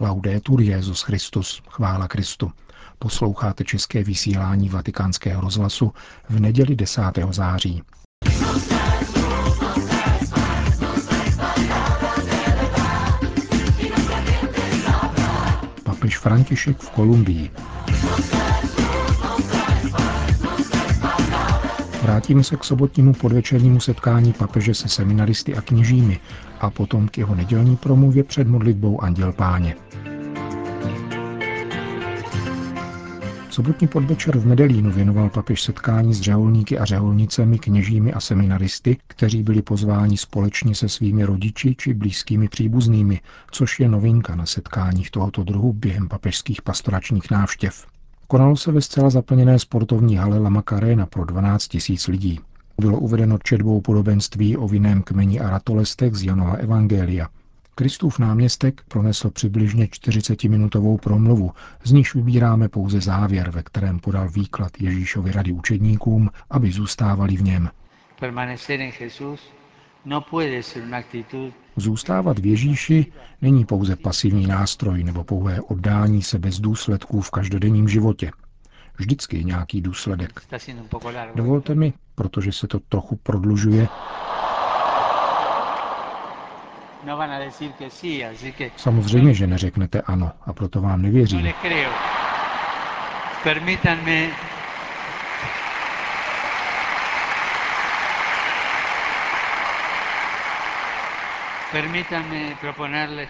Laudetur Jezus Christus, chvála Kristu. Posloucháte české vysílání Vatikánského rozhlasu v neděli 10. září. Papež František v Kolumbii. Vrátíme se k sobotnímu podvečernímu setkání papeže se seminaristy a kněžími a potom k jeho nedělní promluvě před modlitbou Anděl Páně. Sobotní podvečer v Medelínu věnoval papež setkání s řeholníky a řeholnicemi, kněžími a seminaristy, kteří byli pozváni společně se svými rodiči či blízkými příbuznými, což je novinka na setkáních tohoto druhu během papežských pastoračních návštěv. Konalo se ve zcela zaplněné sportovní hale La Macarena pro 12 tisíc lidí. Bylo uvedeno četbou podobenství o vinném kmeni a ratolestech z Janova Evangelia. Kristův náměstek pronesl přibližně 40-minutovou promluvu, z níž vybíráme pouze závěr, ve kterém podal výklad Ježíšovi rady učedníkům, aby zůstávali v něm. Zůstávat v Ježíši není pouze pasivní nástroj nebo pouhé oddání se bez důsledků v každodenním životě. Vždycky je nějaký důsledek. Dovolte mi, protože se to trochu prodlužuje, no Samozřejmě, že neřeknete ano, a proto vám nevěřím.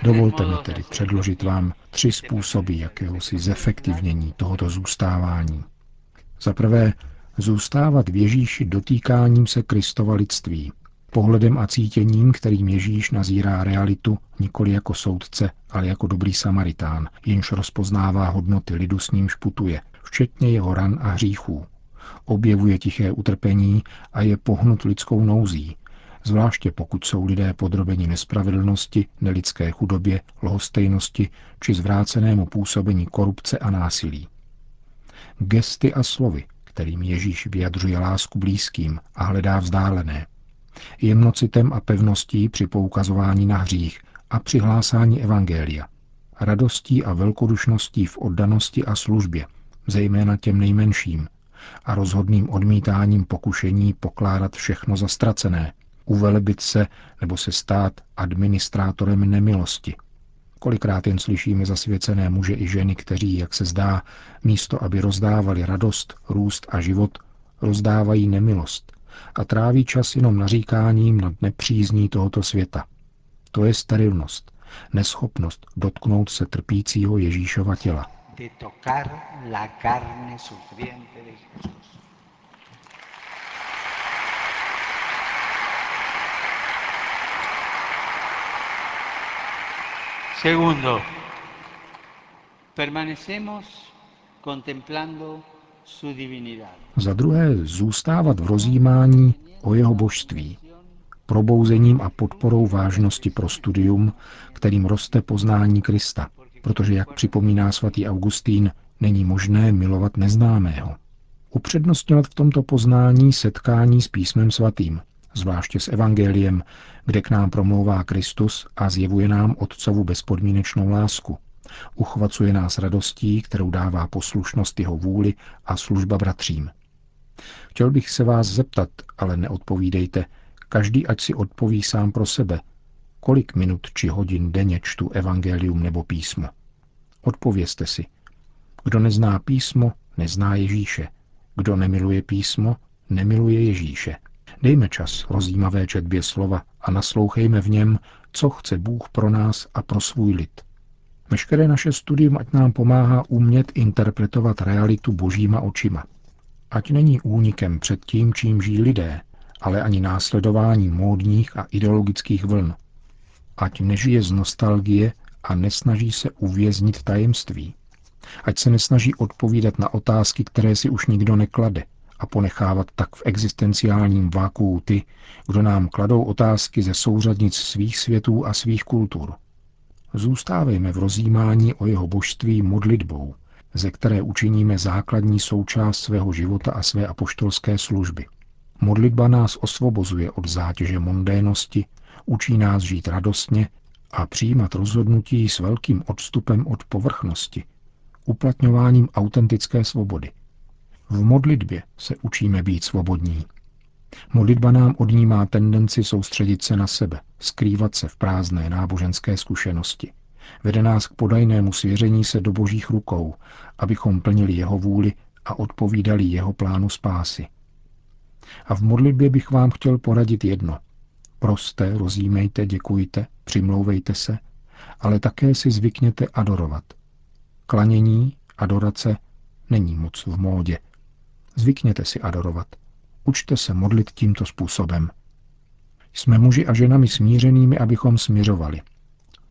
Dovolte mi tedy předložit vám tři způsoby jakéhosi zefektivnění tohoto zůstávání. Za prvé, zůstávat v Ježíši dotýkáním se Kristova lidství, pohledem a cítěním, kterým Ježíš nazírá realitu nikoli jako soudce, ale jako dobrý samaritán, jenž rozpoznává hodnoty lidu s ním šputuje, včetně jeho ran a hříchů. Objevuje tiché utrpení a je pohnut lidskou nouzí, zvláště pokud jsou lidé podrobeni nespravedlnosti, nelidské chudobě, lhostejnosti či zvrácenému působení korupce a násilí. Gesty a slovy, kterým Ježíš vyjadřuje lásku blízkým a hledá vzdálené. Jemnocitem a pevností při poukazování na hřích a při hlásání evangelia. Radostí a velkodušností v oddanosti a službě, zejména těm nejmenším, a rozhodným odmítáním pokušení pokládat všechno za ztracené, uvelebit se nebo se stát administrátorem nemilosti. Kolikrát jen slyšíme zasvěcené muže i ženy, kteří, jak se zdá, místo aby rozdávali radost, růst a život, rozdávají nemilost a tráví čas jenom naříkáním nad nepřízní tohoto světa. To je sterilnost, neschopnost dotknout se trpícího Ježíšova těla. De tocar la carne sufriente de Jesús. Segundo, permanecemos contemplando su divinidad. Za druhé, zůstávat v rozjímání o jeho božství, probouzením a podporou vážnosti pro studium, kterým roste poznání Krista, protože, jak připomíná svatý Augustín, není možné milovat neznámého. Upřednostňovat v tomto poznání setkání s písmem svatým, zvláště s Evangeliem, kde k nám promlouvá Kristus a zjevuje nám Otcovu bezpodmínečnou lásku. Uchvacuje nás radostí, kterou dává poslušnost jeho vůli a služba bratřím. Chtěl bych se vás zeptat, ale neodpovídejte, každý ať si odpoví sám pro sebe, kolik minut či hodin denně čtu evangelium nebo písmo. Odpovězte si. Kdo nezná písmo, nezná Ježíše. Kdo nemiluje písmo, nemiluje Ježíše. Dejme čas rozjímavé četbě slova a naslouchejme v něm, co chce Bůh pro nás a pro svůj lid. Veškeré naše studium ať nám pomáhá umět interpretovat realitu božíma očima. Ať není únikem před tím, čím žijí lidé, ale ani následování módních a ideologických vln. Ať nežije z nostalgie a nesnaží se uvěznit tajemství. Ať se nesnaží odpovídat na otázky, které si už nikdo neklade, a ponechávat tak v existenciálním vákuu ty, kdo nám kladou otázky ze souřadnic svých světů a svých kultur. Zůstávejme v rozjímání o jeho božství modlitbou, ze které učiníme základní součást svého života a své apoštolské služby. Modlitba nás osvobozuje od zátěže mondénosti, učí nás žít radostně a přijímat rozhodnutí s velkým odstupem od povrchnosti, uplatňováním autentické svobody. V modlitbě se učíme být svobodní. Modlitba nám odnímá tendenci soustředit se na sebe, skrývat se v prázdné náboženské zkušenosti. Vede nás k podajnému svěření se do božích rukou, abychom plnili jeho vůli a odpovídali jeho plánu spásy. A v modlitbě bych vám chtěl poradit jedno. Proste, rozjímejte, děkujte, přimlouvejte se, ale také si zvykněte adorovat. Klanění, adorace není moc v módě. Zvykněte si adorovat. Učte se modlit tímto způsobem. Jsme muži a ženami smířenými, abychom směřovali.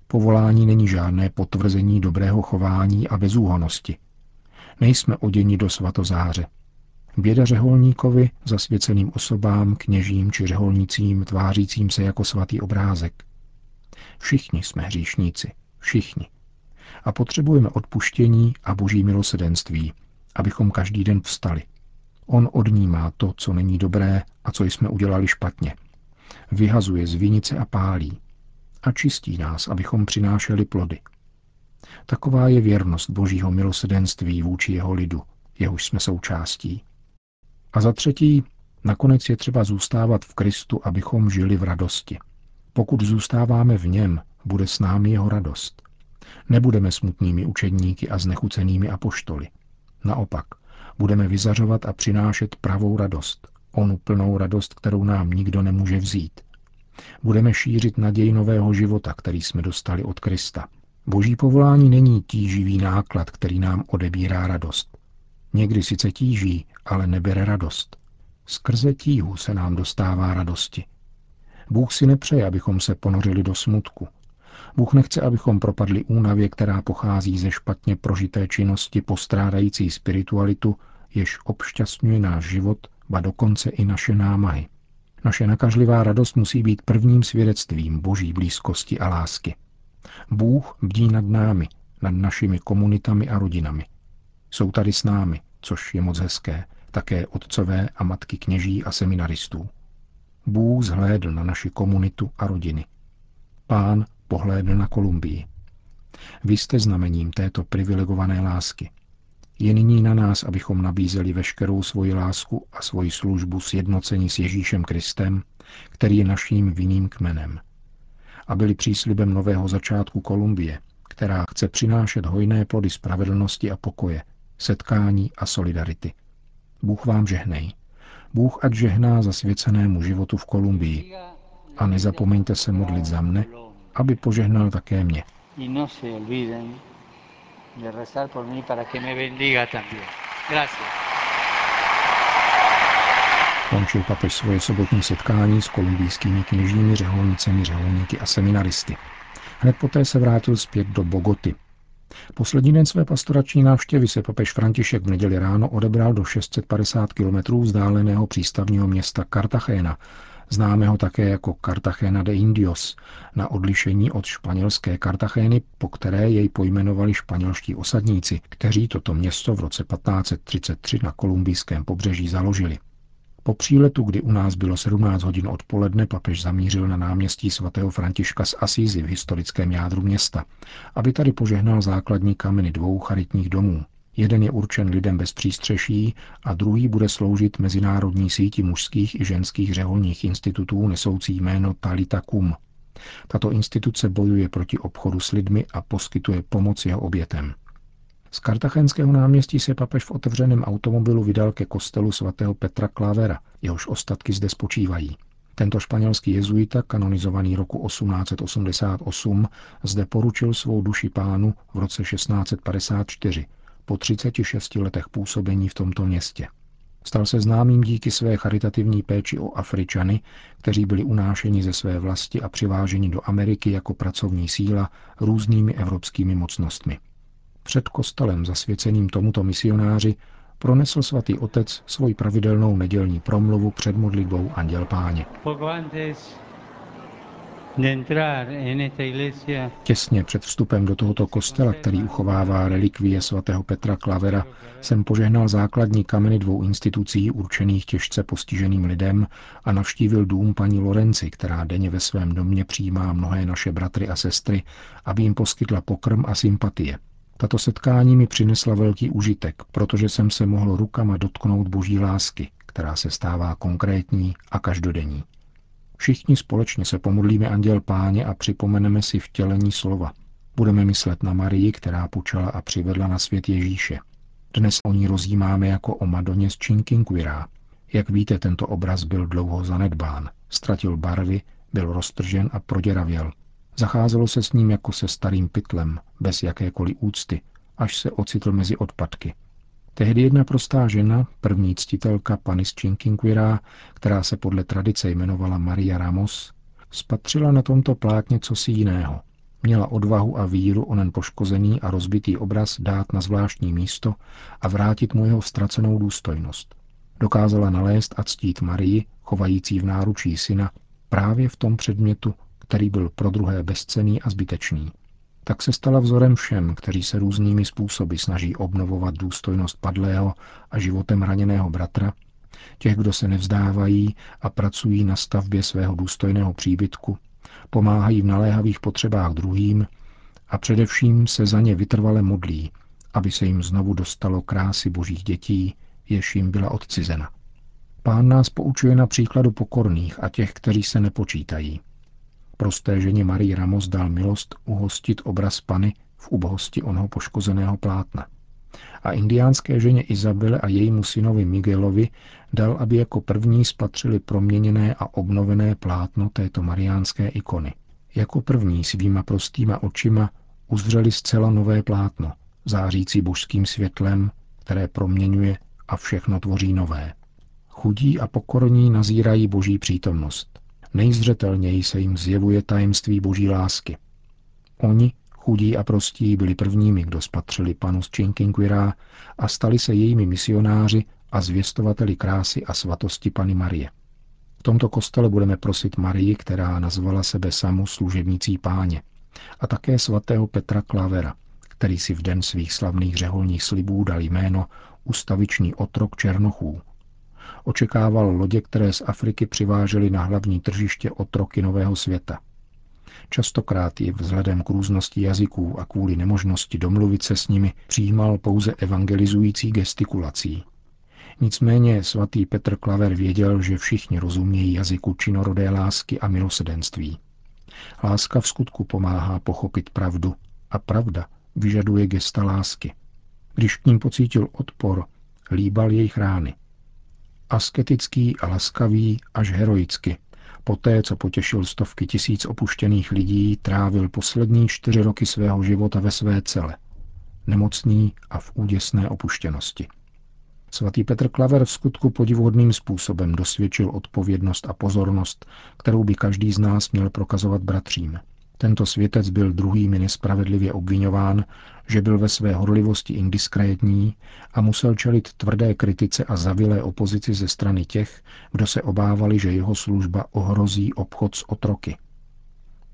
Povolání není žádné potvrzení dobrého chování a bezúhonosti. Nejsme oděni do svatozáře. Běda řeholníkovi, zasvěceným osobám, kněžím či řeholnicím, tvářícím se jako svatý obrázek. Všichni jsme hříšníci. Všichni. A potřebujeme odpuštění a boží milosedenství, abychom každý den vstali. On odnímá to, co není dobré a co jsme udělali špatně. Vyhazuje z vinice a pálí. A čistí nás, abychom přinášeli plody. Taková je věrnost božího milosedenství vůči jeho lidu, jehož jsme součástí. A za třetí, nakonec je třeba zůstávat v Kristu, abychom žili v radosti. Pokud zůstáváme v něm, bude s námi jeho radost. Nebudeme smutnými učedníky a znechucenými apoštoly. Naopak, budeme vyzařovat a přinášet pravou radost, onu plnou radost, kterou nám nikdo nemůže vzít. Budeme šířit naději nového života, který jsme dostali od Krista. Boží povolání není tíživý náklad, který nám odebírá radost. Někdy sice tíží, ale nebere radost. Skrze tíhu se nám dostává radosti. Bůh si nepřeje, abychom se ponořili do smutku. Bůh nechce, abychom propadli únavě, která pochází ze špatně prožité činnosti postrádající spiritualitu, jež obšťastňuje náš život, ba dokonce i naše námahy. Naše nakažlivá radost musí být prvním svědectvím boží blízkosti a lásky. Bůh bdí nad námi, nad našimi komunitami a rodinami. Jsou tady s námi, což je moc hezké, také otcové a matky kněží a seminaristů. Bůh zhlédl na naši komunitu a rodiny. Pán pohlédl na Kolumbii. Vy jste znamením této privilegované lásky. Je nyní na nás, abychom nabízeli veškerou svoji lásku a svoji službu sjednocení s Ježíšem Kristem, který je naším vinným kmenem. A byli příslibem nového začátku Kolumbie, která chce přinášet hojné plody spravedlnosti a pokoje, setkání a solidarity. Bůh vám žehnej. Bůh ať žehná zasvěcenému životu v Kolumbii. A nezapomeňte se modlit za mne, aby požehnal také mě. No Končil papež svoje sobotní setkání s kolumbijskými kněžími, řeholnicemi, řeholníky a seminaristy. Hned poté se vrátil zpět do Bogoty, Poslední den své pastorační návštěvy se papež František v neděli ráno odebral do 650 kilometrů vzdáleného přístavního města Cartagena, známého také jako Cartagena de Indios, na odlišení od španělské Cartageny, po které jej pojmenovali španělští osadníci, kteří toto město v roce 1533 na kolumbijském pobřeží založili. Po příletu, kdy u nás bylo 17 hodin odpoledne, papež zamířil na náměstí svatého Františka z Asízy v historickém jádru města, aby tady požehnal základní kameny dvou charitních domů. Jeden je určen lidem bez přístřeší a druhý bude sloužit mezinárodní síti mužských i ženských řeholních institutů nesoucí jméno Talita Kum. Tato instituce bojuje proti obchodu s lidmi a poskytuje pomoc jeho obětem. Z kartachenského náměstí se papež v otevřeném automobilu vydal ke kostelu svatého Petra Klavera, jehož ostatky zde spočívají. Tento španělský jezuita, kanonizovaný roku 1888, zde poručil svou duši pánu v roce 1654, po 36 letech působení v tomto městě. Stal se známým díky své charitativní péči o Afričany, kteří byli unášeni ze své vlasti a přiváženi do Ameriky jako pracovní síla různými evropskými mocnostmi. Před kostelem zasvěceným tomuto misionáři pronesl svatý otec svoji pravidelnou nedělní promluvu před modlitbou Anděl Páně. Těsně před vstupem do tohoto kostela, který uchovává relikvie svatého Petra Klavera, jsem požehnal základní kameny dvou institucí určených těžce postiženým lidem a navštívil dům paní Lorenci, která denně ve svém domě přijímá mnohé naše bratry a sestry, aby jim poskytla pokrm a sympatie. Tato setkání mi přinesla velký užitek, protože jsem se mohl rukama dotknout boží lásky, která se stává konkrétní a každodenní. Všichni společně se pomodlíme Anděl Páně a připomeneme si vtělení slova. Budeme myslet na Marii, která počala a přivedla na svět Ježíše. Dnes o ní rozjímáme jako o Madoně z Chinkinquirá. Jak víte, tento obraz byl dlouho zanedbán. Ztratil barvy, byl roztržen a proděravěl. Zacházelo se s ním jako se starým pytlem, bez jakékoliv úcty, až se ocitl mezi odpadky. Tehdy jedna prostá žena, první ctitelka Panis Chinkinquirá, která se podle tradice jmenovala Maria Ramos, spatřila na tomto plátně cosi jiného. Měla odvahu a víru onen poškozený a rozbitý obraz dát na zvláštní místo a vrátit mu jeho ztracenou důstojnost. Dokázala nalézt a ctít Marii, chovající v náručí syna, právě v tom předmětu, který byl pro druhé bezcený a zbytečný tak se stala vzorem všem, kteří se různými způsoby snaží obnovovat důstojnost padlého a životem raněného bratra, těch, kdo se nevzdávají a pracují na stavbě svého důstojného příbytku, pomáhají v naléhavých potřebách druhým a především se za ně vytrvale modlí, aby se jim znovu dostalo krásy božích dětí, jež jim byla odcizena. Pán nás poučuje na příkladu pokorných a těch, kteří se nepočítají. Prosté ženě Marii Ramos dal milost uhostit obraz Pany v ubohosti onoho poškozeného plátna. A indiánské ženě Izabele a jejímu synovi Miguelovi dal, aby jako první spatřili proměněné a obnovené plátno této mariánské ikony. Jako první svýma prostýma očima uzřeli zcela nové plátno, zářící božským světlem, které proměňuje a všechno tvoří nové. Chudí a pokorní nazírají boží přítomnost. Nejzřetelněji se jim zjevuje tajemství boží lásky. Oni, chudí a prostí, byli prvními, kdo spatřili panu z Chinkinquirá a stali se jejími misionáři a zvěstovateli krásy a svatosti Pany Marie. V tomto kostele budeme prosit Marii, která nazvala sebe samu služebnicí páně, a také svatého Petra Klavera, který si v den svých slavných řeholních slibů dal jméno ustavičný otrok Černochů, očekával lodě, které z Afriky přivážely na hlavní tržiště otroky nového světa. Častokrát ji vzhledem k různosti jazyků a kvůli nemožnosti domluvit se s nimi přijímal pouze evangelizující gestikulací. Nicméně svatý Petr Klaver věděl, že všichni rozumějí jazyku činorodé lásky a milosedenství. Láska v skutku pomáhá pochopit pravdu a pravda vyžaduje gesta lásky. Když k ním pocítil odpor, líbal jejich rány – asketický a laskavý až heroicky. Poté, co potěšil stovky tisíc opuštěných lidí, trávil poslední čtyři roky svého života ve své cele. Nemocný a v úděsné opuštěnosti. Svatý Petr Klaver v skutku podivuhodným způsobem dosvědčil odpovědnost a pozornost, kterou by každý z nás měl prokazovat bratřím. Tento světec byl druhými nespravedlivě obvinován, že byl ve své horlivosti indiskrétní a musel čelit tvrdé kritice a zavilé opozici ze strany těch, kdo se obávali, že jeho služba ohrozí obchod s otroky.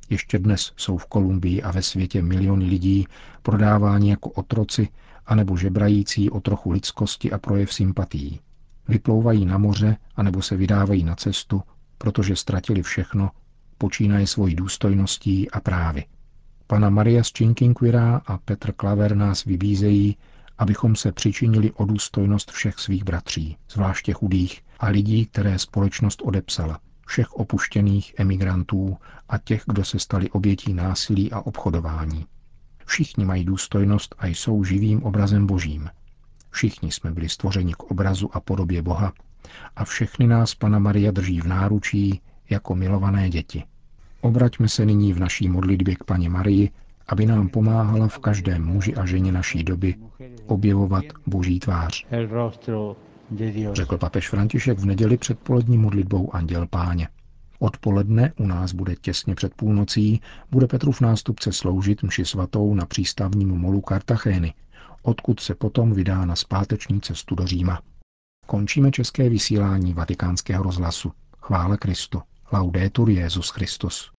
Ještě dnes jsou v Kolumbii a ve světě miliony lidí prodáváni jako otroci anebo žebrající o trochu lidskosti a projev sympatií. Vyplouvají na moře anebo se vydávají na cestu, protože ztratili všechno počínaje svojí důstojností a právy. Pana Maria z Chinkinquira a Petr Klaver nás vybízejí, abychom se přičinili o důstojnost všech svých bratří, zvláště chudých a lidí, které společnost odepsala, všech opuštěných emigrantů a těch, kdo se stali obětí násilí a obchodování. Všichni mají důstojnost a jsou živým obrazem božím. Všichni jsme byli stvořeni k obrazu a podobě Boha a všechny nás Pana Maria drží v náručí jako milované děti. Obraťme se nyní v naší modlitbě k paní Marii, aby nám pomáhala v každém muži a ženě naší doby objevovat Boží tvář. Řekl papež František v neděli před polední modlitbou Anděl Páně. Odpoledne u nás bude těsně před půlnocí, bude Petrův nástupce sloužit mši svatou na přístavním molu Kartachény, odkud se potom vydá na zpáteční cestu do Říma. Končíme české vysílání vatikánského rozhlasu. Chvále Kristu. Laudetur Jezus Christus.